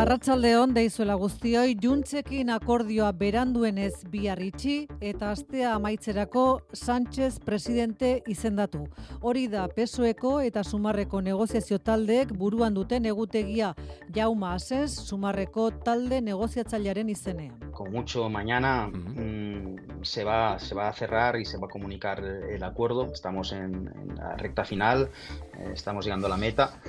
Arratsaldeon deizuela guztioi, juntzekin akordioa beranduenez bihar itxi eta astea amaitzerako Sánchez presidente izendatu. Hori da PSOEko eta Sumarreko negoziazio taldeek buruan duten egutegia Jauma Asens Sumarreko talde negoziatzailearen izenean. Con mucho mañana mmm, se va se va a cerrar y se va a comunicar el acuerdo. Estamos en, en la recta final, eh, estamos llegando a la meta.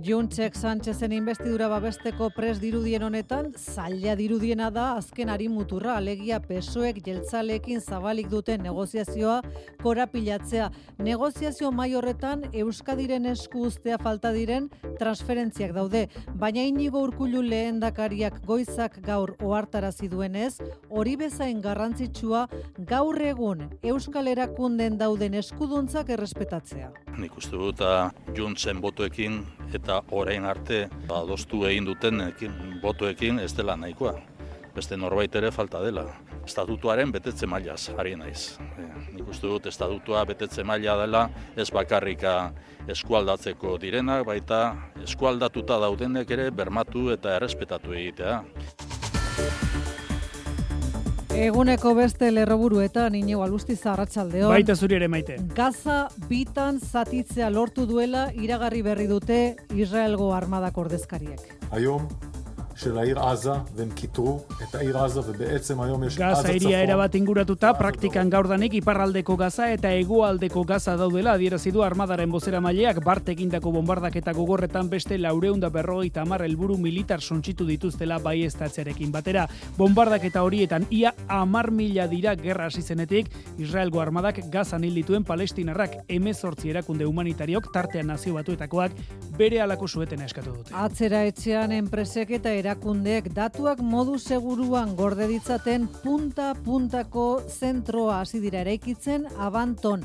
Juntzek Sánchezen investidura babesteko pres dirudien honetan, zaila dirudiena da azken ari muturra, alegia pesoek jeltzalekin zabalik duten negoziazioa korapilatzea. Negoziazio mai horretan Euskadiren esku ustea falta diren transferentziak daude, baina inigo urkullu lehendakariak goizak gaur ohartarazi duenez, hori bezain garrantzitsua gaur egun Euskal Erakunden dauden eskuduntzak errespetatzea. Nik uste dut juntzen botoekin eta orain arte adostu egin duten botoekin ez dela nahikoa. Beste norbait ere falta dela. Estatutuaren betetze mailaz, ari naiz. E, nik uste dut estatutua betetze maila dela ez bakarrika eskualdatzeko direnak, baita eskualdatuta daudenek ere bermatu eta errespetatu egitea. Eguneko beste lerroburuetan inigo alusti zarratxaldeon. Baita zuri ere maite. Gaza bitan zatitzea lortu duela iragarri berri dute Israelgo armadak ordezkariek. Aiom, של העיר עזה, והם קיטרו את העיר עזה, ובעצם היום יש Gaza עזה iria צפון. erabat inguratuta, praktikan gaurdanik iparraldeko gaza eta hegoaldeko gaza daudela adierazi du armadaren bozera maileak bart egindako bombardaketa gogorretan beste laureunda berrogeita hamar helburu militar sontxitu dituztela baieztatzearekin batera. Bombardaketa horietan ia hamar mila dira gerra hasi zenetik, Israelgo armadak gazan hil dituen palestinarrak emezortzi erakunde humanitariok tartean nazio batuetakoak bere alako suetena eskatu dute. Atzera etxean enpresek eta erakundeek datuak modu seguruan gorde ditzaten punta-puntako zentroa hasi dira eraikitzen abanton.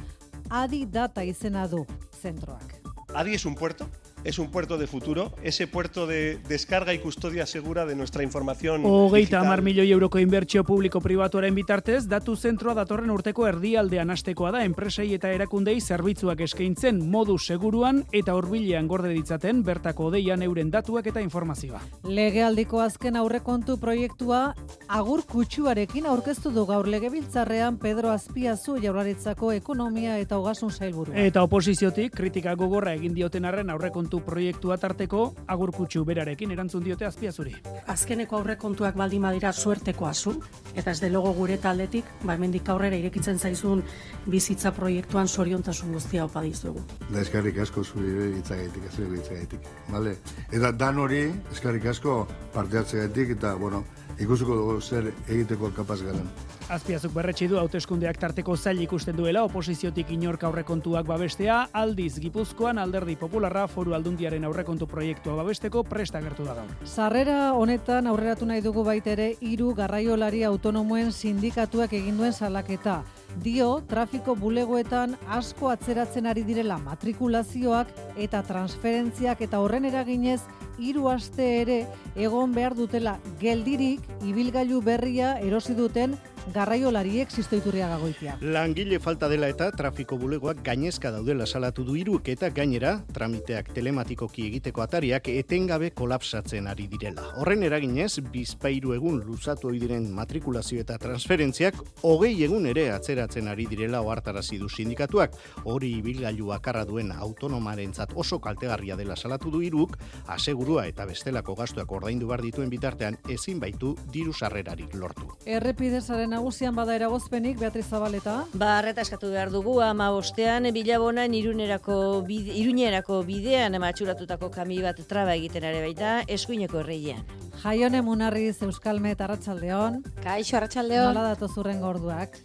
Adi data izena du zentroak. ADI es un puerto, es un puerto de futuro, ese puerto de descarga y custodia segura de nuestra información Hogeita digital. hamar milioi euroko inbertsio publiko pribatuaren bitartez, datu zentroa datorren urteko erdialdean hastekoa da enpresei eta erakundei zerbitzuak eskaintzen modu seguruan eta hurbilean gorde ditzaten bertako deian euren datuak eta informazioa. Legealdiko azken aurrekontu proiektua agur kutsuarekin aurkeztu du gaur legebiltzarrean Pedro Azpiazu jaurlaritzako ekonomia eta ogasun sailburua. Eta oposiziotik kritika gogorra egin dioten arren aurrekontu proiektua tarteko agur kutsu berarekin erantzun diote azpiazuri. azkeneko aurrekontuak baldin badira suerteko azu, eta ez delogo gure taldetik, ba hemendik aurrera irekitzen zaizun bizitza proiektuan soriontasun guztia opa dizugu. Da eskarrik asko zuri ere hitzagaitik, ez ere hitzagaitik. Vale? Eta dan hori, eskarrik asko parte hartzegatik eta, bueno, ikusiko dugu zer egiteko kapaz garen. Azpiazuk berretsi du hauteskundeak tarteko zail ikusten duela oposiziotik inork aurrekontuak babestea, aldiz Gipuzkoan alderdi popularra foru aldundiaren aurrekontu proiektua babesteko presta gertu da gaur. Sarrera honetan aurreratu nahi dugu baita ere hiru garraiolari autonomoen sindikatuak egin duen salaketa. Dio, trafiko bulegoetan asko atzeratzen ari direla matrikulazioak eta transferentziak eta horren eraginez hiru aste ere egon behar dutela geldirik ibilgailu berria erosi duten garraiolariek zistoiturria gagoitia. Langile falta dela eta trafiko bulegoak gainezka daudela salatu du iruk eta gainera tramiteak telematikoki egiteko atariak etengabe kolapsatzen ari direla. Horren eraginez, bizpairu egun luzatu diren matrikulazio eta transferentziak hogei egun ere atzeratzen ari direla ohartarazi du sindikatuak. Hori ibilgailu bakarra duen autonomarentzat oso kaltegarria dela salatu du iruk, asegurua eta bestelako gastuak ordaindu bar dituen bitartean ezin baitu diru sarrerarik lortu. Errepidezaren nagusian bada eragozpenik Beatriz Zabaleta. Ba, arreta eskatu behar dugu, ama bostean, bilabonan irunerako, bide, irunerako bidean matxuratutako kami bat traba egiten ere baita, eskuineko erreian. Jaione Munarriz Euskalmet Arratsaldeon. Kaixo Arratsaldeon. Nola datoz urren gorduak?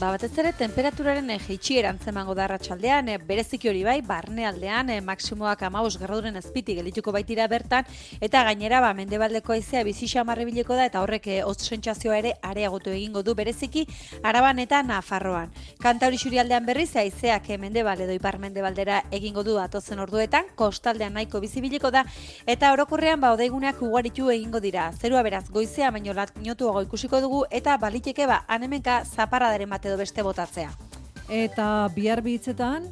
Ba, batez ere temperaturaren e, jeitxiera antzemango da arratsaldean, e, bereziki hori bai, barnealdean, e, maksimoak amaus graduren azpitik gelituko baitira bertan, eta gainera, ba, mendebaldeko aizea bizi xamarre bileko da, eta horrek hotz sentsazioa ere areagotu egingo du bereziki, araban eta nafarroan. Kanta hori xurialdean berriz, aizeak mendebal edo ipar mendebaldera egingo du atozen orduetan, kostaldean nahiko bizibiliko da, eta orokorrean ba, odeiguneak ugaritu egingo dira. Zerua beraz, goizea baino latinotuago ikusiko dugu, eta baliteke ba, anemenka zaparradaren bat bat edo beste botatzea. Eta bihar bitzetan,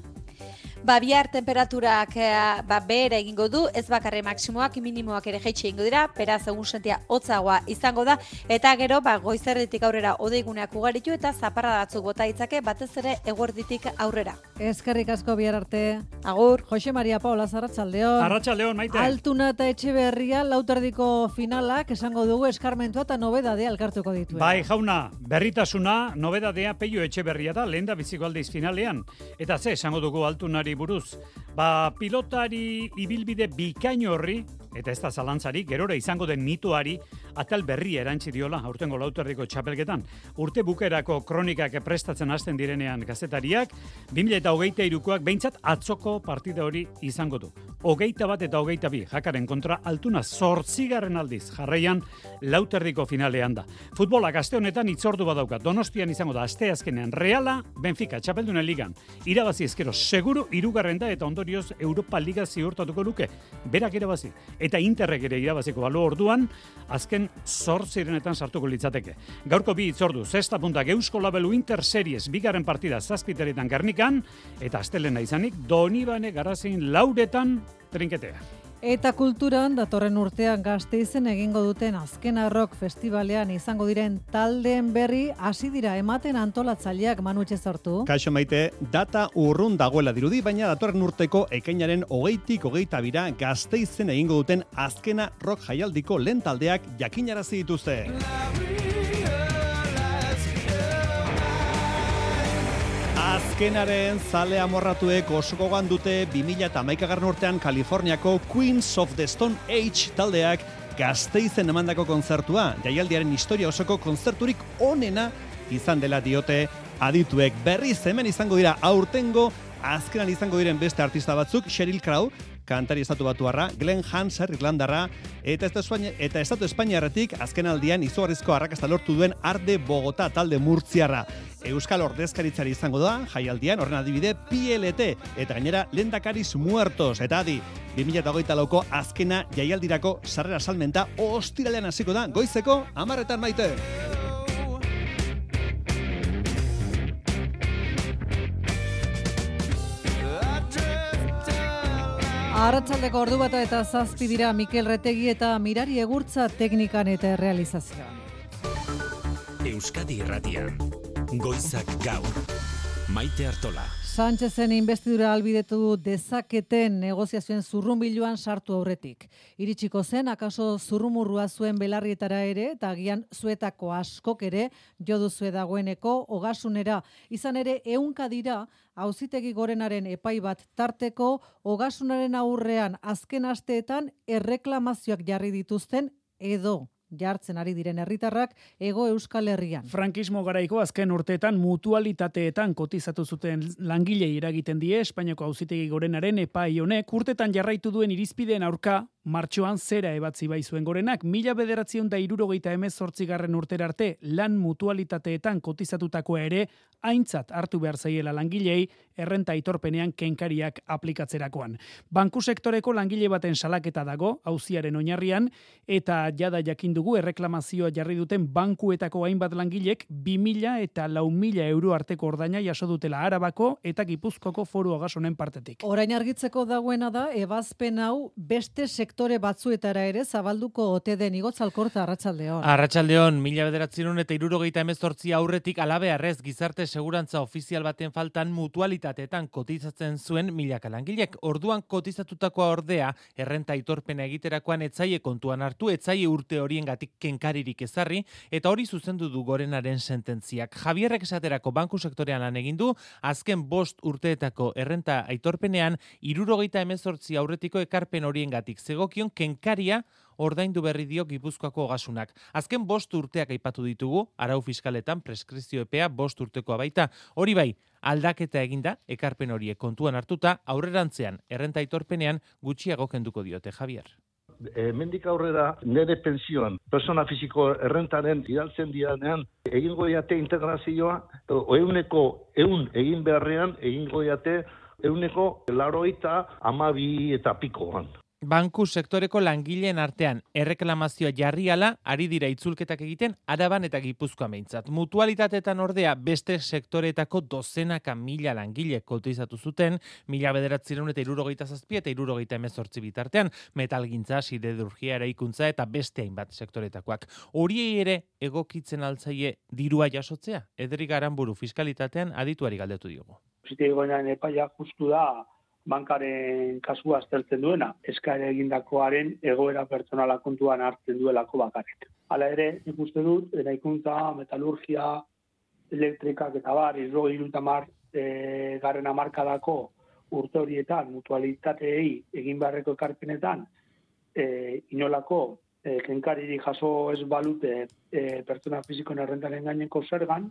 Ba, bihar temperaturak e, ba, behera egingo du, ez bakarre maksimoak, minimoak ere jaitxe egingo dira, beraz egun sentia hotzagoa izango da, eta gero, ba, goizerditik aurrera odeiguneak ugaritu eta zaparra batzuk bota itzake, batez ere eguerditik aurrera. Eskerrik asko bihar arte. Agur. Jose Maria Paula Zarratxaldeon. Arratxaldeon, maite. Altuna eta etxe berria, lauterdiko finalak, esango dugu eskarmentua eta nobedadea alkartuko ditu. Bai, jauna, berritasuna, nobedadea peio etxe berria da, lehen da biziko aldiz finalean. Eta ze, esango dugu altunari buruz. Ba, pilotari ibilbide bikaino horri, eta ez da zalantzari, gerora izango den mituari, atal berri erantzi diola, aurtengo lauterdiko txapelketan. Urte bukerako kronikak prestatzen hasten direnean gazetariak, 2000 eta hogeita irukoak behintzat atzoko partida hori izango du. Hogeita bat eta hogeita bi, jakaren kontra altuna zortzigarren aldiz, jarraian lauterdiko finalean da. Futbolak aste honetan itzordu badauka, donostian izango da aste azkenean Reala, Benfica, txapeldunen ligan. Irabazi ezkero, seguru irugarren da eta ondorioz Europa Liga ziurtatuko luke. Berak irabazi. Eta Interrek ere irabaziko balu orduan, azken zortzirenetan sartuko litzateke. Gaurko bi itzordu, zesta puntak Eusko Labelu Inter Series, bigarren partida zazpiteretan Gernikan, eta astelena izanik, Donibane garazin lauretan trinketea. Eta kulturan, datorren urtean gazteizen egingo duten azken arrok festivalean izango diren taldeen berri hasi dira ematen antolatzaileak manutxe sortu. Kaixo maite, data urrun dagoela dirudi, baina datorren urteko ekainaren hogeitik hogeita bira gazteizen egingo duten azkena rock jaialdiko lehen taldeak jakinarazi dituzte. Azkenaren zale amorratuek osoko dute 2000 eta urtean Kaliforniako Queens of the Stone Age taldeak gazteizen emandako konzertua, jaialdiaren historia osoko konzerturik onena izan dela diote adituek. Berriz hemen izango dira aurtengo azkenan izango diren beste artista batzuk, Sheryl Crow, kantari estatu batuarra, Glenn Hanser, Irlandarra, eta estatu, Espaini, eta estatu Espainiarretik azken aldian izugarrizko arrakasta lortu duen Arde Bogota talde murtziarra. Euskal Ordezkaritzari izango da, jaialdian, horren adibide, PLT, eta gainera, lendakariz muertos, eta adi, 2008 lauko azkena jaialdirako sarrera salmenta ostiralean hasiko da, goizeko, amarretan maite. Arratzaldeko ordu bata eta zazpi dira Mikel Retegi eta Mirari Egurtza teknikan eta realizazioan. Euskadi Irratian, Goizak Gaur, Maite Artola. Sánchezen investidura albidetu dezaketen negoziazioen zurrunbiluan sartu aurretik. Iritsiko zen, akaso zurrumurrua zuen belarrietara ere, eta agian zuetako askok ere, joduzue dagoeneko, ogasunera, izan ere, eunka dira, hauzitegi gorenaren epai bat tarteko, ogasunaren aurrean azken asteetan erreklamazioak jarri dituzten edo jartzen ari diren herritarrak ego Euskal Herrian. Frankismo garaiko azken urteetan mutualitateetan kotizatu zuten langilei eragiten die Espainiako auzitegi gorenaren epai honek urtetan jarraitu duen irizpideen aurka martxoan zera ebatzi bai zuen gorenak, mila bederatzion da irurogeita emez garren urtera arte lan mutualitateetan kotizatutakoa ere aintzat hartu behar zaiela langilei errenta itorpenean kenkariak aplikatzerakoan. Banku sektoreko langile baten salaketa dago, hauziaren oinarrian, eta jada jakin dugu erreklamazioa jarri duten bankuetako hainbat langilek 2000 eta lau mila euro arteko ordaina jaso dutela arabako eta gipuzkoko foru agasonen partetik. Orain argitzeko dagoena da, ebazpen hau beste sektore batzuetara ere zabalduko ote den igotzalkorta arratsaldeon. Arratsaldeon, mila bederatzerun eta irurogeita emezortzi aurretik alabe arrez gizarte segurantza ofizial baten faltan mutualitateetan kotizatzen zuen milaka langilek. Orduan kotizatutakoa ordea, errenta itorpena egiterakoan etzaie kontuan hartu, etzaie urte horien gatik kenkaririk ezarri, eta hori zuzendu du gorenaren sententziak. Javierrek esaterako banku sektorean lan egin du, azken bost urteetako errenta aitorpenean, irurogeita emezortzi aurretiko ekarpen horien gatik zegokion kenkaria ordaindu berri dio Gipuzkoako gasunak. Azken bost urteak aipatu ditugu, arau fiskaletan preskrizio epea bost urtekoa baita. Hori bai, aldaketa eginda, ekarpen horiek kontuan hartuta, aurrerantzean, errenta aitorpenean gutxiago kenduko diote, Javier. E, mendik aurrera nire pensioan, persona fisiko errentaren idaltzen dianean, egingo diate integrazioa, euneko eun egin beharrean, egingo diate euneko laroita amabi eta pikoan. Banku sektoreko langileen artean erreklamazioa jarriala ari dira itzulketak egiten araban eta gipuzkoa meintzat. Mutualitatetan ordea beste sektoretako dozenaka mila langile kotizatu zuten, mila bederatzireun eta irurogeita zazpi eta irurogeita emezortzi bitartean, metalgintza, siderurgia eraikuntza eta beste hainbat sektoretakoak. Horiei ere egokitzen altzaie dirua jasotzea? Edri garanburu fiskalitatean adituari galdetu diogu. Zitik epaia justu da bankaren kasua aztertzen duena, eskaere egindakoaren egoera pertsonala kontuan hartzen duelako bakarrik. Hala ere, ikuste dut, eraikuntza, metalurgia, elektrikak eta bar, izro irutamar e, garren amarkadako urte horietan, mutualitateei egin beharreko ekarpenetan, e, inolako e, kenkariri jaso ez balute e, pertsona fizikoen errentaren gaineko zergan,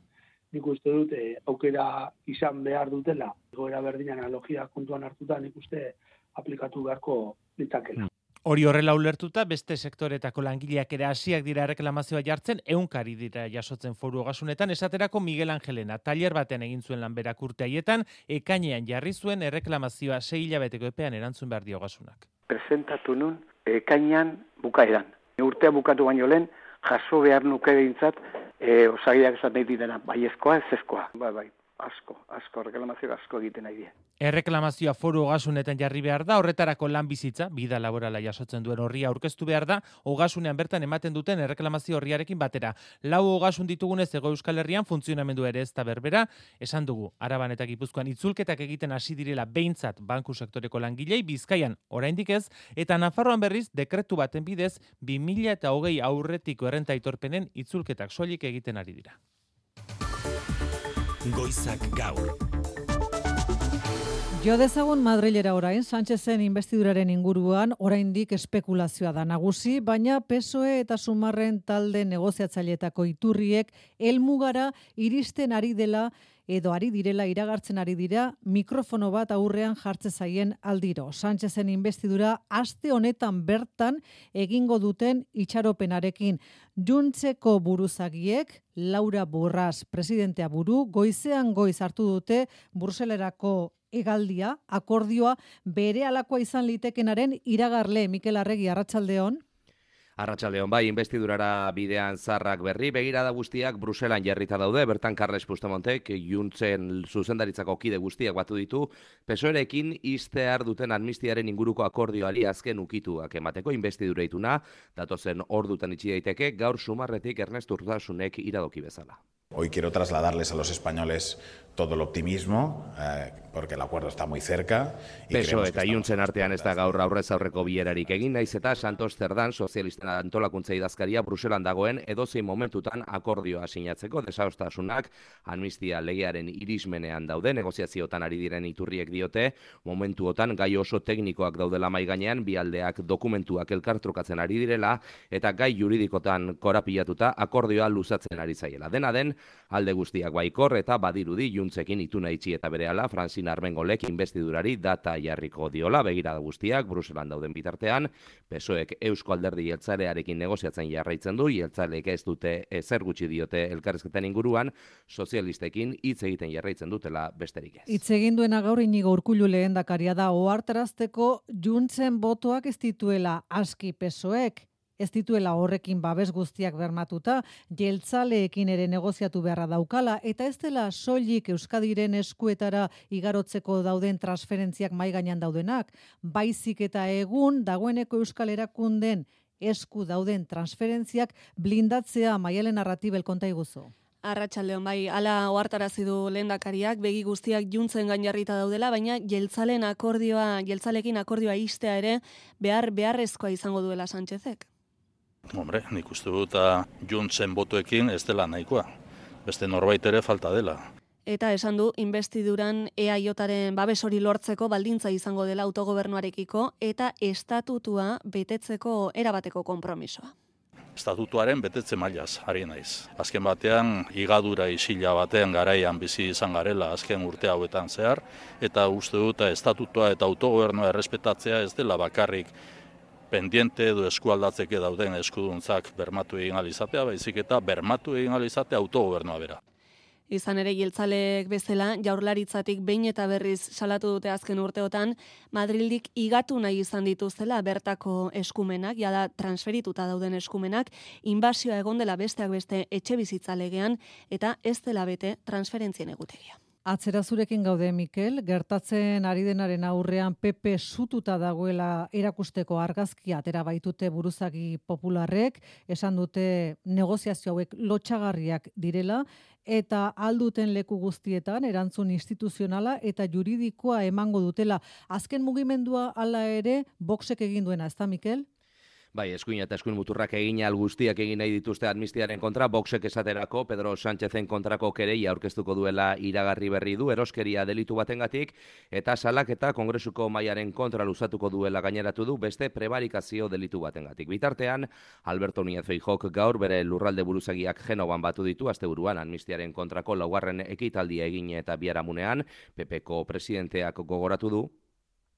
nik uste dut e, aukera izan behar dutela, goera berdina analogia kontuan hartuta nik uste aplikatu beharko ditakela. Hori horrela ulertuta, beste sektoretako langileak ere hasiak dira reklamazioa jartzen, eunkari dira jasotzen foru ogasunetan, esaterako Miguel Angelena, taller baten egin zuen lanberak urte haietan, ekainean jarri zuen erreklamazioa sei hilabeteko epean erantzun behar diogasunak. Presentatu nun, ekainean bukaeran. Urtea bukatu baino lehen, jaso behar nuke dintzat, e, osagiak esan nahi ditena, bai ezkoa, ez ezkoa. Bai, bai, asko, asko, reklamazio asko egiten nahi die. Erreklamazioa foru ogasunetan jarri behar da, horretarako lan bizitza, bida laborala jasotzen duen horria aurkeztu behar da, ogasunean bertan ematen duten erreklamazio horriarekin batera. Lau ogasun ditugunez ego euskal herrian funtzionamendu ere ez da berbera, esan dugu, araban eta gipuzkoan itzulketak egiten hasi direla behintzat banku sektoreko langilei, bizkaian oraindik ez, eta Nafarroan berriz dekretu baten bidez, 2000 eta hogei aurretiko errenta itorpenen itzulketak soilik egiten ari dira. Goizak gaur. Jo dezagun Madrilera orain, Sánchezen investiduraren inguruan, oraindik espekulazioa da nagusi, baina PSOE eta Sumarren talde negoziatzailetako iturriek elmugara iristen ari dela edo ari direla iragartzen ari dira mikrofono bat aurrean jartze zaien aldiro. Sánchezen investidura aste honetan bertan egingo duten itxaropenarekin. Juntzeko buruzagiek, Laura Borras presidentea buru, goizean goiz hartu dute Bruselerako egaldia, akordioa, bere alakoa izan litekenaren iragarle Mikel Arregi Arratsaldeon. Arratxaldeon bai, investidurara bidean zarrak berri, begirada guztiak Bruselan jarrita daude, bertan Carles Puigdemontek juntzen zuzendaritzako kide guztiak batu ditu, pesoerekin iztear duten amnistiaren inguruko akordioari azken ukituak emateko investidura ituna, datozen ordutan itxi daiteke, gaur sumarretik Ernest Urtasunek iradoki bezala. Hoy quiero trasladarles a los españoles todo el optimismo, eh, porque el acuerdo está muy cerca. Y Peso eta iuntzen artean ez da gaur aurrez aurreko bilerarik egin, naiz eta Santos Zerdan, sozialisten antolakuntza idazkaria, Bruselan dagoen, edozein momentutan akordioa sinatzeko, desaostasunak, amnistia legearen irismenean daude, negoziaziotan ari diren iturriek diote, momentuotan gai oso teknikoak daudela mai gainean, bi aldeak dokumentuak elkartrukatzen ari direla, eta gai juridikotan korapilatuta akordioa luzatzen ari zaiela. Dena den, alde guztiak baikor eta badirudi juntzekin ituna itxi eta berehala Franzin Armengolek investidurari data jarriko diola. Begirada guztiak Bruselan dauden bitartean Pesoek Eusko Alderdi Jeltzarearekin negoziatzen jarraitzen du. Jeltzalek ez dute ezer gutxi diote elkarrezketan inguruan. Sozialistekin hitz egiten jarraitzen dutela besterik ez. Hitz egin duena gaur inigo urkullu lehendakaria da. Ohartarazteko juntzen botoak ez dituela aski Pesoek ez dituela horrekin babes guztiak bermatuta, jeltzaleekin ere negoziatu beharra daukala, eta ez dela soilik Euskadiren eskuetara igarotzeko dauden transferentziak mai gainean daudenak, baizik eta egun dagoeneko Euskal Erakunden esku dauden transferentziak blindatzea maialen narratibel konta iguzu. Arratxaldeon bai, ala ohartarazi du lehendakariak begi guztiak juntzen gainarrita daudela, baina jeltzalen akordioa, jeltzalekin akordioa istea ere behar beharrezkoa izango duela Sánchezek. Hombre, nik uste dut juntzen botuekin ez dela nahikoa. Beste norbait ere falta dela. Eta esan du, investiduran EAJaren babes hori lortzeko baldintza izango dela autogobernuarekiko eta estatutua betetzeko erabateko konpromisoa. Estatutuaren betetze mailaz, ari naiz. Azken batean, igadura isila batean garaian bizi izan garela azken urte hauetan zehar, eta uste dut estatutua eta autogobernua errespetatzea ez dela bakarrik pendiente edo eskualdatzeke dauden eskuduntzak bermatu egin alizatea, baizik eta bermatu egin alizatea autogobernua bera. Izan ere jeltzalek bezala, jaurlaritzatik behin eta berriz salatu dute azken urteotan, Madrildik igatu nahi izan dituztela bertako eskumenak, jada transferituta dauden eskumenak, inbasioa egon dela besteak beste etxe bizitzalegean, eta ez dela bete transferentzien egutegia. Atzera zurekin gaude, Mikel, gertatzen ari denaren aurrean PP sututa dagoela erakusteko argazki atera baitute buruzagi popularrek, esan dute negoziazio hauek lotxagarriak direla, eta alduten leku guztietan erantzun instituzionala eta juridikoa emango dutela. Azken mugimendua hala ere, boxek egin duena, ez da, Mikel? Bai, eskuin eta eskuin muturrak egin al guztiak egin nahi dituzte amnistiaren kontra, boxek esaterako, Pedro Sánchezen kontrako kerei aurkeztuko duela iragarri berri du, eroskeria delitu batengatik, eta salak eta kongresuko maiaren kontra luzatuko duela gaineratu du, beste prebarikazio delitu batengatik. Bitartean, Alberto Núñez Feijok gaur bere lurralde buruzagiak genoban batu ditu, asteburuan amnistiaren kontrako laugarren ekitaldia egin eta biaramunean, PPko presidenteak gogoratu du.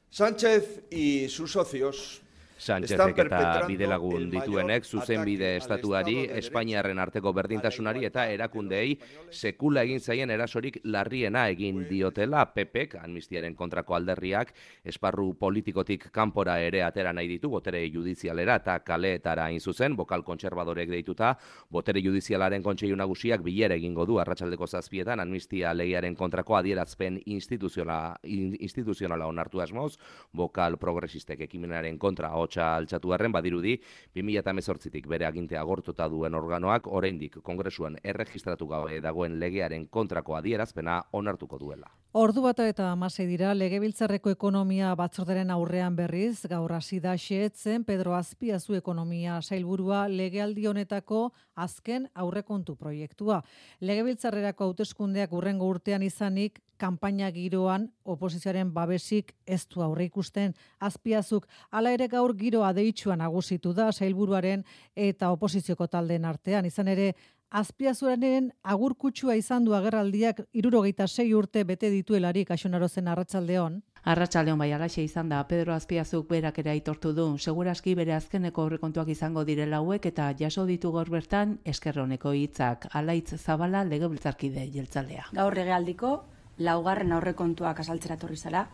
Sánchez y sus socios Sánchezek eta bidelagun dituenek zuzen bide estatuari, Espainiarren arteko berdintasunari eta erakundeei sekula egin zaien erasorik larriena egin diotela. PEPek, amnistiaren kontrako alderriak, esparru politikotik kanpora ere atera nahi ditu, botere judizialera eta kaleetara hain zuzen, bokal kontserbadorek deituta, botere judizialaren kontseilu nagusiak bilera egingo du arratsaldeko zazpietan, amnistia legiaren kontrako adierazpen instituzionala, instituzionala onartu asmoz, bokal progresistek ekimenaren kontra ahotsa altxatu garren badirudi 2018tik bere agintea agortuta duen organoak oraindik kongresuan erregistratu gabe dagoen legearen kontrako adierazpena onartuko duela. Ordu bata eta amasei dira, legebiltzarreko ekonomia batzorderen aurrean berriz, gaur hasi da xeetzen Pedro Azpiazu ekonomia sailburua legealdi honetako azken aurrekontu proiektua. Legebiltzarrerako hauteskundeak urrengo urtean izanik, kanpaina giroan oposizioaren babesik ez du aurre ikusten Azpiazuk. Hala ere gaur giro adeitsuan nagusitu da sailburuaren eta oposizioko taldeen artean. Izan ere, Azpiazuraren agurkutsua izan du agerraldiak irurogeita sei urte bete dituelarik asonaro zen arratsaldeon. Arratsaldeon bai alaxe izan da Pedro Azpiazuk berak ere aitortu du. Seguraski bere azkeneko aurrekontuak izango direla hauek eta jaso ditu gaur bertan eskerroneko hitzak alaitz zabala legebiltzarkide jeltzalea. Gaur regealdiko laugarren aurrekontuak asaltzera torri zara.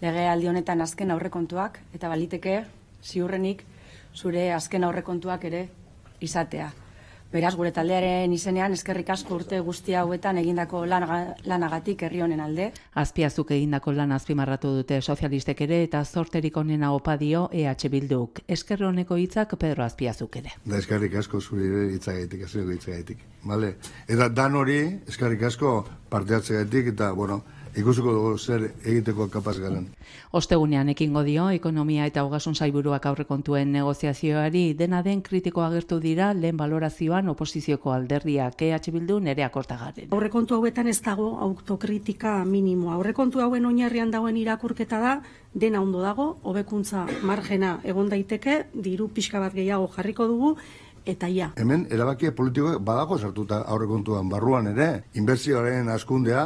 Legealdi honetan azken aurrekontuak eta baliteke ziurrenik zure azken aurrekontuak ere izatea. Beraz, gure taldearen izenean eskerrik asko urte guzti hauetan egindako lanagatik herri honen alde. Azpiazuk egindako lan azpimarratu dute sozialistek ere eta zorterik onena opa dio EH Bilduk. Esker honeko hitzak Pedro Azpiazuk ere. Da eskerrik asko zure hitzagaitik, azkeneko hitzagaitik. Vale. Eta dan hori eskerrik asko parte hartzegaitik eta bueno, ikusiko dugu zer egiteko kapaz garen. Ostegunean ekingo dio, ekonomia eta hogasun zaiburuak aurrekontuen negoziazioari dena den kritiko agertu dira lehen valorazioan oposizioko alderdiak EH Bildu nere akortagaren. Aurrekontu hauetan ez dago autokritika minimo. Aurrekontu hauen oinarrian dauen irakurketa da, dena ondo dago, hobekuntza margena egon daiteke, diru pixka bat gehiago jarriko dugu, eta ja. Hemen, erabakia politikoak badago sartuta aurrekontuan barruan ere, inbertsioaren askundea,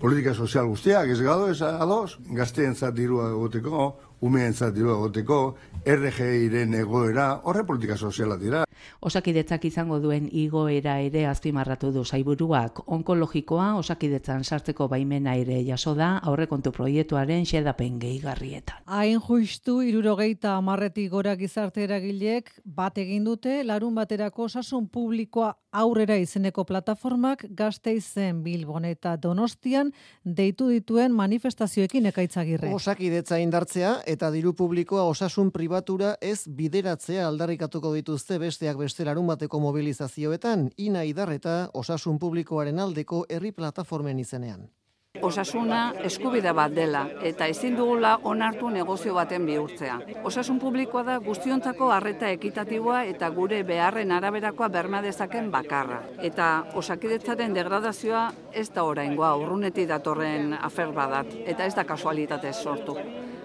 politika sozial guztiak, ez gado, ez ados, gazteen dirua egoteko, umeen zat dirua egoteko, RGI-ren egoera, horre politika soziala dira. Osakidetzak izango duen igoera ere azpimarratu du zaiburuak, onkologikoa osakidetzan sartzeko baimena ere jaso da aurrekontu proiektuaren xedapen gehigarrietan. Hain justu irurogeita amarretik gora gizarte eragilek bat egin dute larun baterako osasun publikoa aurrera izeneko plataformak gazte izen Bilbon eta Donostian deitu dituen manifestazioekin ekaitzagirre. Osakidetza indartzea eta diru publikoa osasun pribatura ez bideratzea aldarrikatuko dituzte besteak beste larun bateko mobilizazioetan, ina idarreta osasun publikoaren aldeko herri plataformen izenean. Osasuna eskubide bat dela eta ezin dugula onartu negozio baten bihurtzea. Osasun publikoa da guztiontzako harreta ekitatiboa eta gure beharren araberakoa berma dezaken bakarra. Eta osakidetzaren degradazioa ez da oraingoa urruneti datorren afer badat eta ez da kasualitate sortu.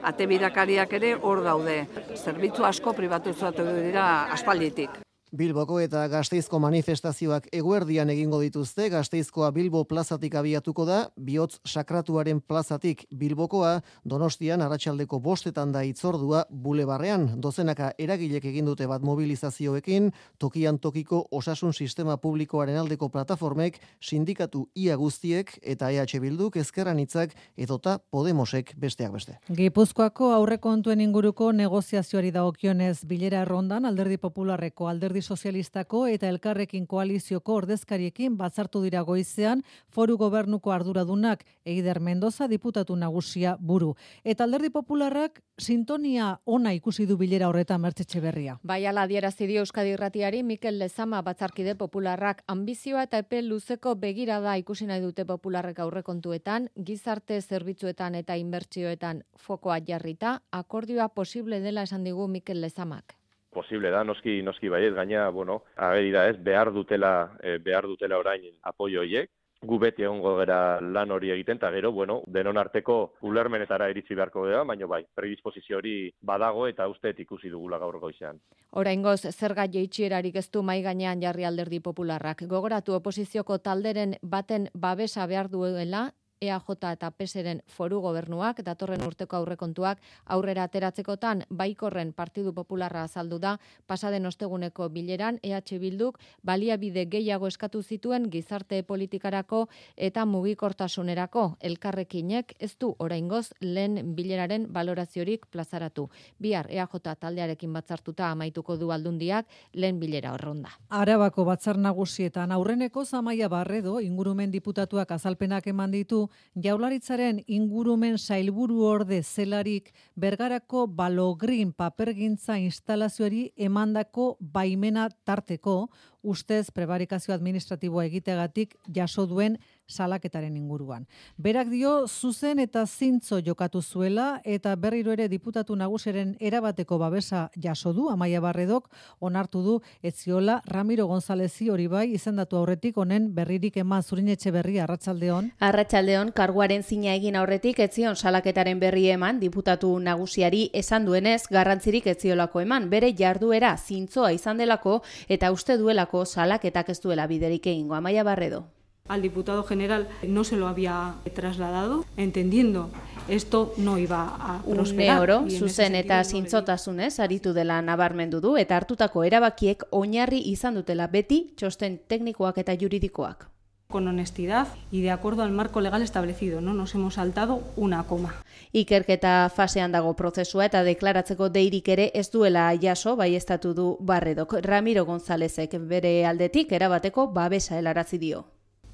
Ate birakariak ere hor daude. Zerbitzu asko pribatu dira aspalditik. Bilboko eta Gasteizko manifestazioak eguerdian egingo dituzte, Gasteizkoa Bilbo plazatik abiatuko da, bihotz sakratuaren plazatik Bilbokoa, Donostian arratsaldeko bostetan da itzordua bulebarrean, dozenaka eragilek egin dute bat mobilizazioekin, tokian tokiko osasun sistema publikoaren aldeko plataformek, sindikatu ia guztiek eta EH Bilduk ezkerran hitzak edota Podemosek besteak beste. Gipuzkoako aurrekontuen inguruko negoziazioari dagokionez bilera errondan alderdi popularreko alderdi sozialistako eta elkarrekin koalizioko ordezkariekin batzartu dira goizean foru gobernuko arduradunak Eider Mendoza diputatu nagusia buru. Eta alderdi popularrak sintonia ona ikusi du bilera horretan mertzetxe berria. Bai ala dierazi dio Euskadi Irratiari Mikel Lezama batzarkide popularrak ambizioa eta epe luzeko begirada ikusi nahi dute popularrek aurrekontuetan, gizarte zerbitzuetan eta inbertsioetan fokoa jarrita, akordioa posible dela esan digu Mikel Lezamak posible da, noski, noski baiet, gaina, bueno, ageri da ez, behar dutela, e, behar dutela orain apoio hoiek, gu beti egongo gara lan hori egiten, eta gero, bueno, denon arteko ulermenetara iritsi beharko gara, baina bai, predisposizio hori badago eta usteet ikusi dugula gaur goizean. Oraingoz zerga jeitxierarik ez du mai gainean jarri alderdi popularrak. Gogoratu oposizioko talderen baten babesa behar duela EAJ eta PSren foru gobernuak datorren urteko aurrekontuak aurrera ateratzekotan baikorren Partidu Popularra azaldu da pasaden osteguneko bileran EH Bilduk baliabide gehiago eskatu zituen gizarte politikarako eta mugikortasunerako elkarrekinek ez du oraingoz lehen bileraren valoraziorik plazaratu. Bihar EAJ taldearekin batzartuta amaituko du aldundiak lehen bilera horronda. Arabako batzar nagusietan aurreneko Zamaia Barredo ingurumen diputatuak azalpenak eman ditu jaularitzaren ingurumen sailburu orde zelarik bergarako balogrin papergintza instalazioari emandako baimena tarteko ustez prebarikazio administratiboa egitegatik jaso duen salaketaren inguruan. Berak dio zuzen eta zintzo jokatu zuela eta berriro ere diputatu nagusiren erabateko babesa jaso du Amaia Barredok onartu du etziola Ramiro Gonzalezi hori bai izendatu aurretik honen berririk eman zurinetxe berri arratsaldeon. Arratsaldeon karguaren zina egin aurretik etzion salaketaren berri eman diputatu nagusiari esan duenez garrantzirik etziolako eman bere jarduera zintzoa izan delako eta uste duelako salaketak ez duela biderik egingo Amaia Barredo al diputado general no se lo había trasladado, entendiendo esto no iba a prosperar. oro, zuzen eta zintzotasunez aritu dela nabarmendu du eta hartutako erabakiek oinarri izan dutela beti txosten teknikoak eta juridikoak con honestidad y de acuerdo al marco legal establecido, no nos hemos saltado una coma. Ikerketa fasean dago prozesua eta deklaratzeko deirik ere ez duela jaso bai estatu du Barredok. Ramiro Gonzálezek bere aldetik erabateko babesa helarazi dio.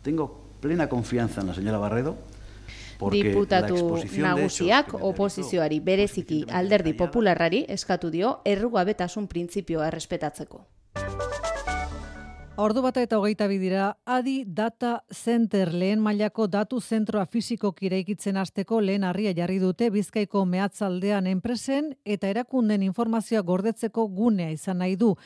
Tengo plena confianza en la señora Barredo. Diputatu nagusiak oposizioari bereziki alderdi popularrari eskatu dio errugabetasun printzipioa errespetatzeko. Ordu bata eta hogeita bidira, Adi Data Center lehen mailako datu zentroa fisiko kiraikitzen hasteko lehen harria jarri dute Bizkaiko mehatzaldean enpresen eta erakunden informazioa gordetzeko gunea izan nahi du.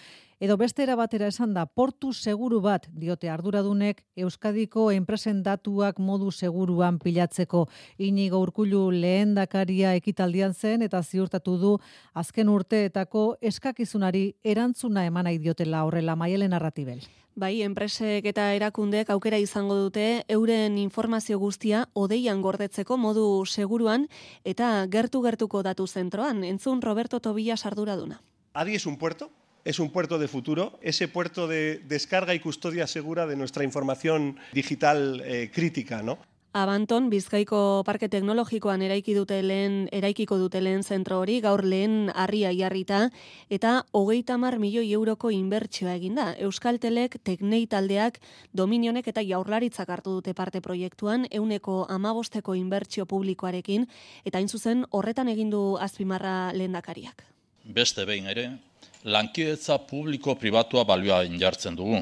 Edo beste era batera esan da, portu seguru bat diote arduradunek Euskadiko enpresen datuak modu seguruan pilatzeko. Inigo urkulu lehen dakaria ekitaldian zen eta ziurtatu du azken urteetako eskakizunari erantzuna eman nahi diotela horrela maiele narratibel. Bai, enpresek eta erakundeek aukera izango dute euren informazio guztia odeian gordetzeko modu seguruan eta gertu-gertuko datu zentroan. Entzun Roberto Tobilla sarduraduna. Adi es un puerto es un puerto de futuro, ese puerto de descarga y custodia segura de nuestra información digital eh, crítica, ¿no? Abanton, Bizkaiko Parke Teknologikoan eraiki dute lehen, eraikiko dute lehen zentro hori, gaur lehen harria jarrita, eta hogeita mar milioi euroko inbertsioa eginda. Euskaltelek, Teknei taldeak, Dominionek eta Jaurlaritzak hartu dute parte proiektuan, euneko amabosteko inbertsio publikoarekin, eta hain zuzen horretan egindu azpimarra lehendakariak. Beste behin ere, lankidetza publiko pribatua balioa jartzen dugu.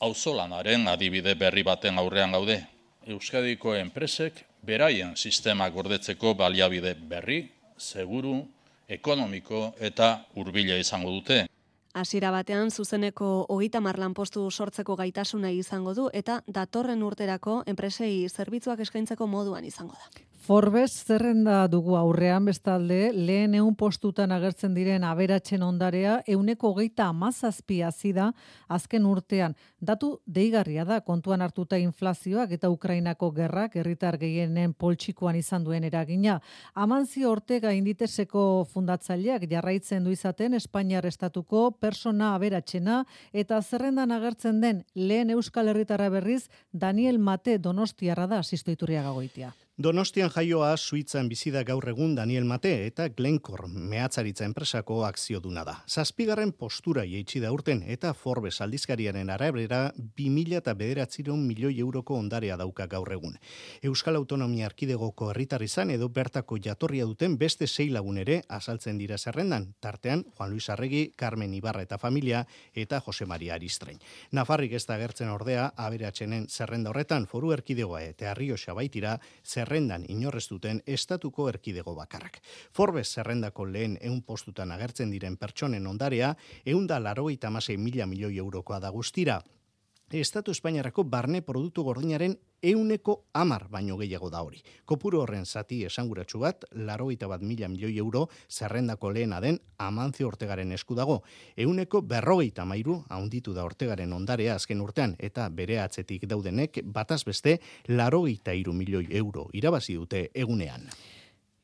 Auzolanaren adibide berri baten aurrean gaude. Euskadiko enpresek beraien sistema gordetzeko baliabide berri, seguru, ekonomiko eta hurbila izango dute. Hasiera batean zuzeneko hogeita marlan postu sortzeko gaitasuna izango du eta datorren urterako enpresei zerbitzuak eskaintzeko moduan izango da. Forbes zerrenda dugu aurrean bestalde, lehen eun postutan agertzen diren aberatzen ondarea, euneko geita amazazpia zida azken urtean. Datu deigarria da kontuan hartuta inflazioak eta Ukrainako gerrak herritar gehienen poltsikoan izan duen eragina. Amanzi Ortega inditeseko fundatzaileak jarraitzen du izaten Espainiar estatuko persona aberatsena eta zerrendan agertzen den lehen euskal herritarra berriz Daniel Mate Donostiarra da asistoiturria gagoitia. Donostian jaioa Suitzan bizida gaur egun Daniel Mate eta Glencore mehatzaritza enpresako akzio duna da. Zazpigarren postura jeitsi da urten eta Forbes aldizkariaren arabera 2000 eta bederatziron milioi euroko ondarea dauka gaur egun. Euskal Autonomia Arkidegoko herritar izan edo bertako jatorria duten beste sei lagun ere azaltzen dira zerrendan, tartean Juan Luis Arregi, Carmen Ibarra eta familia eta Jose Maria Aristrein. Nafarrik ez da gertzen ordea, aberatxenen zerrenda horretan foru erkidegoa eta Arrio Xabaitira zer zerrendan inorrez duten estatuko erkidego bakarrak. Forbes zerrendako lehen eun postutan agertzen diren pertsonen ondarea, eunda masei mila milioi eurokoa da guztira. Estatu Espainiarako barne produktu gordinaren euneko amar baino gehiago da hori. Kopuru horren zati esanguratsu bat, laroita bat mila milioi euro zerrendako lehena den amantzio ortegaren esku dago. Euneko berrogeita mairu haunditu da ortegaren ondarea azken urtean eta bere atzetik daudenek bataz beste larogeita iru milioi euro irabazi dute egunean.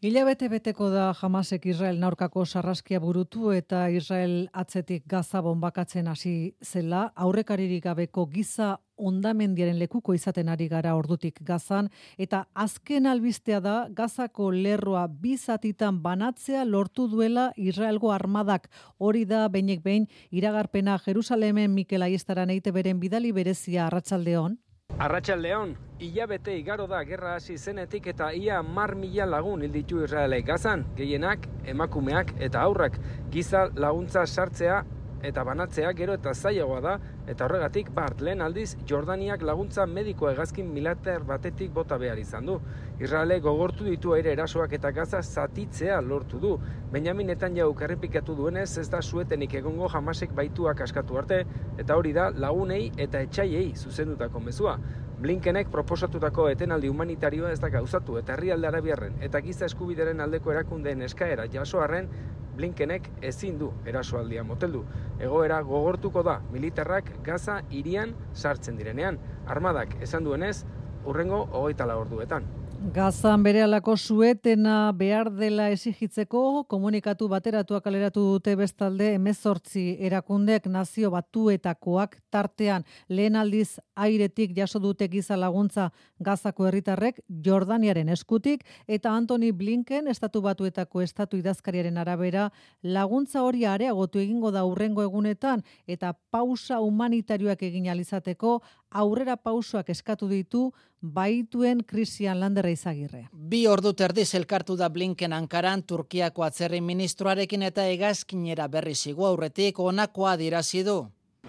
Hilabete beteko da Hamasek Israel naurkako sarraskia burutu eta Israel atzetik gaza bombakatzen hasi zela, aurrekaririk gabeko giza ondamendiaren lekuko izaten ari gara ordutik gazan, eta azken albistea da gazako lerroa bizatitan banatzea lortu duela Israelgo armadak. Hori da bainek behin iragarpena Jerusalemen Mikel Aiestaran eite beren bidali berezia arratsaldeon. Arratxaldeon, hilabete igaro da gerra hasi zenetik eta ia mar mila lagun hilditu Israelek. Gazan, gehienak, emakumeak eta aurrak giza laguntza sartzea eta banatzea gero eta zailagoa da eta horregatik bart lehen aldiz Jordaniak laguntza mediko hegazkin milater batetik bota behar izan du. Israelek gogortu ditu aire erasoak eta gaza zatitzea lortu du. Benjamin jau errepikatu duenez ez da suetenik egongo jamasek baituak askatu arte eta hori da lagunei eta etxaiei zuzendutako mezua. Blinkenek proposatutako etenaldi humanitarioa ez da gauzatu eta herrialde arabiarren eta giza eskubideren aldeko erakundeen eskaera jasoarren Blinkenek ezin du erasoaldia moteldu. Egoera gogortuko da militarrak Gaza irian sartzen direnean. Armadak esan duenez, urrengo hogeita orduetan. Gazan bere suetena behar dela esigitzeko komunikatu bateratuak aleratu dute bestalde emezortzi erakundek nazio batuetakoak tartean. Lehen aldiz airetik jaso dute giza laguntza gazako herritarrek Jordaniaren eskutik eta Anthony Blinken estatu batuetako estatu idazkariaren arabera laguntza hori areagotu egingo da urrengo egunetan eta pausa humanitarioak egin alizateko aurrera pausoak eskatu ditu baituen krisian landerra izagirre. Bi ordu terdiz elkartu da Blinken Ankaran Turkiako atzerri ministroarekin eta egazkinera berri zigu aurretik onakoa dirazi du.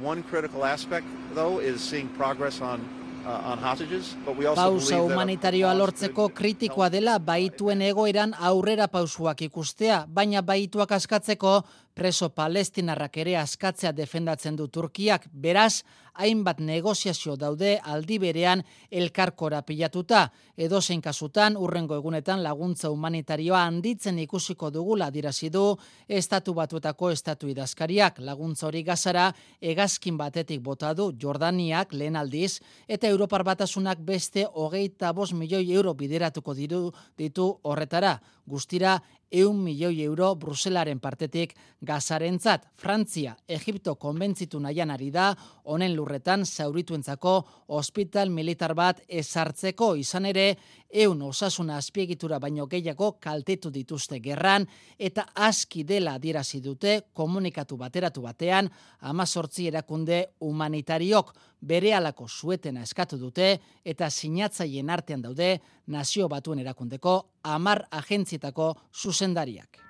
One critical aspect though is seeing progress on uh, Pausa humanitarioa lortzeko kritikoa dela baituen egoeran aurrera pausuak ikustea, baina baituak askatzeko preso palestinarrak ere askatzea defendatzen du Turkiak, beraz, hainbat negoziazio daude aldi berean elkarkora pilatuta. Edo zein kasutan, urrengo egunetan laguntza humanitarioa handitzen ikusiko dugula dirazi du estatu batuetako estatu idazkariak laguntza hori gazara egazkin batetik bota du Jordaniak lehen aldiz eta Europar batasunak beste hogeita bos milioi euro bideratuko diru ditu horretara. Guztira, eun milioi euro Bruselaren partetik gazarentzat. Frantzia, Egipto konbentzitu nahian ari da, honen lurretan zaurituentzako hospital militar bat ezartzeko izan ere, eun osasuna azpiegitura baino gehiago kaltetu dituzte gerran, eta aski dela adierazi dute komunikatu bateratu batean, amazortzi erakunde humanitariok bere alako suetena eskatu dute, eta sinatzaien artean daude nazio batuen erakundeko amar agentzietako zuzendariak.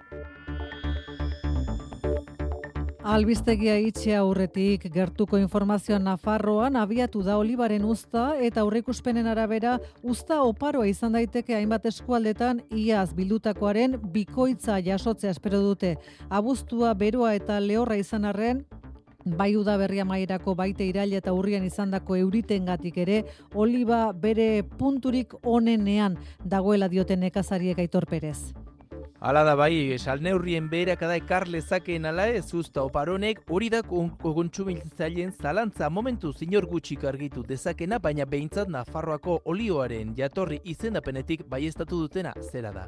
Albistegia itxe aurretik gertuko informazioa Nafarroan abiatu da Olibaren usta eta aurreikuspenen arabera usta oparoa izan daiteke hainbat eskualdetan iaz bildutakoaren bikoitza jasotzea espero dute. Abuztua beroa eta lehorra izan arren bai udaberria mairako baite iraila eta urrian izandako euritengatik ere oliba bere punturik onenean dagoela dioten nekazariek aitor perez. Hala da bai, salneurrien beherak da ekar lezakeen ala ez usta oparonek hori da kontsumitzaileen zalantza momentu zinor gutxik argitu dezakena, baina behintzat Nafarroako olioaren jatorri izendapenetik baiestatu dutena zera da.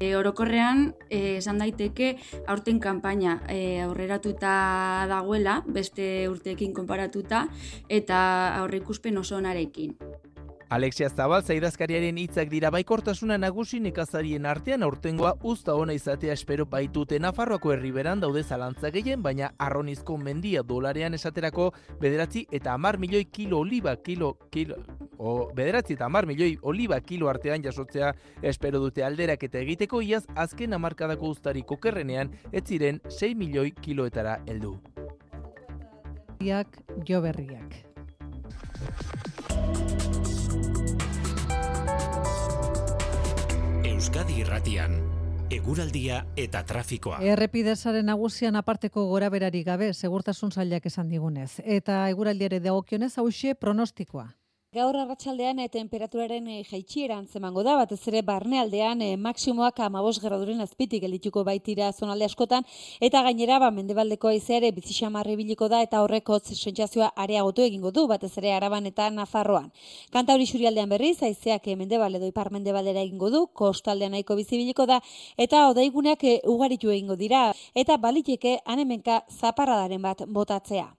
E, orokorrean, e, esan daiteke, aurten kanpaina e, aurreratuta dagoela, beste urteekin konparatuta, eta aurreikuspen oso onarekin. Alexia Zabal zaidazkariaren hitzak dira baikortasuna nagusi nekazarien artean aurtengoa usta ona izatea espero baitute Nafarroako herriberan daude zalantza gehien, baina arronizko mendia dolarean esaterako bederatzi eta amar milioi kilo oliba kilo, kilo o bederatzi eta amar milioi oliba kilo artean jasotzea espero dute alderak eta egiteko iaz azken amarkadako ustari kokerrenean ez ziren 6 milioi kiloetara heldu. Jo berriak. Euskadi Irratian eguraldia eta trafikoa. Errepidesaren nagusian aparteko gora berari gabe, segurtasun zailak esan digunez. Eta eguraldiare dagokionez hauxe pronostikoa. Gaur arratsaldean e, temperaturaren e, jaitsiera antzemango da, batez ere barnealdean e, maksimoak 15 graduren azpitik geldituko baitira zonalde askotan eta gainera ba mendebaldeko haizeare bizixamarri biliko da eta horreko sentsazioa areagotu egingo du batez ere Araban eta Nafarroan. Kanta hori xurialdean berriz haizeak e, mendebal edo ipar mendebaldera egingo du, kostaldean nahiko bizibiliko da eta odaiguneak ugaritu egingo dira eta baliteke anemenka zaparradaren bat botatzea.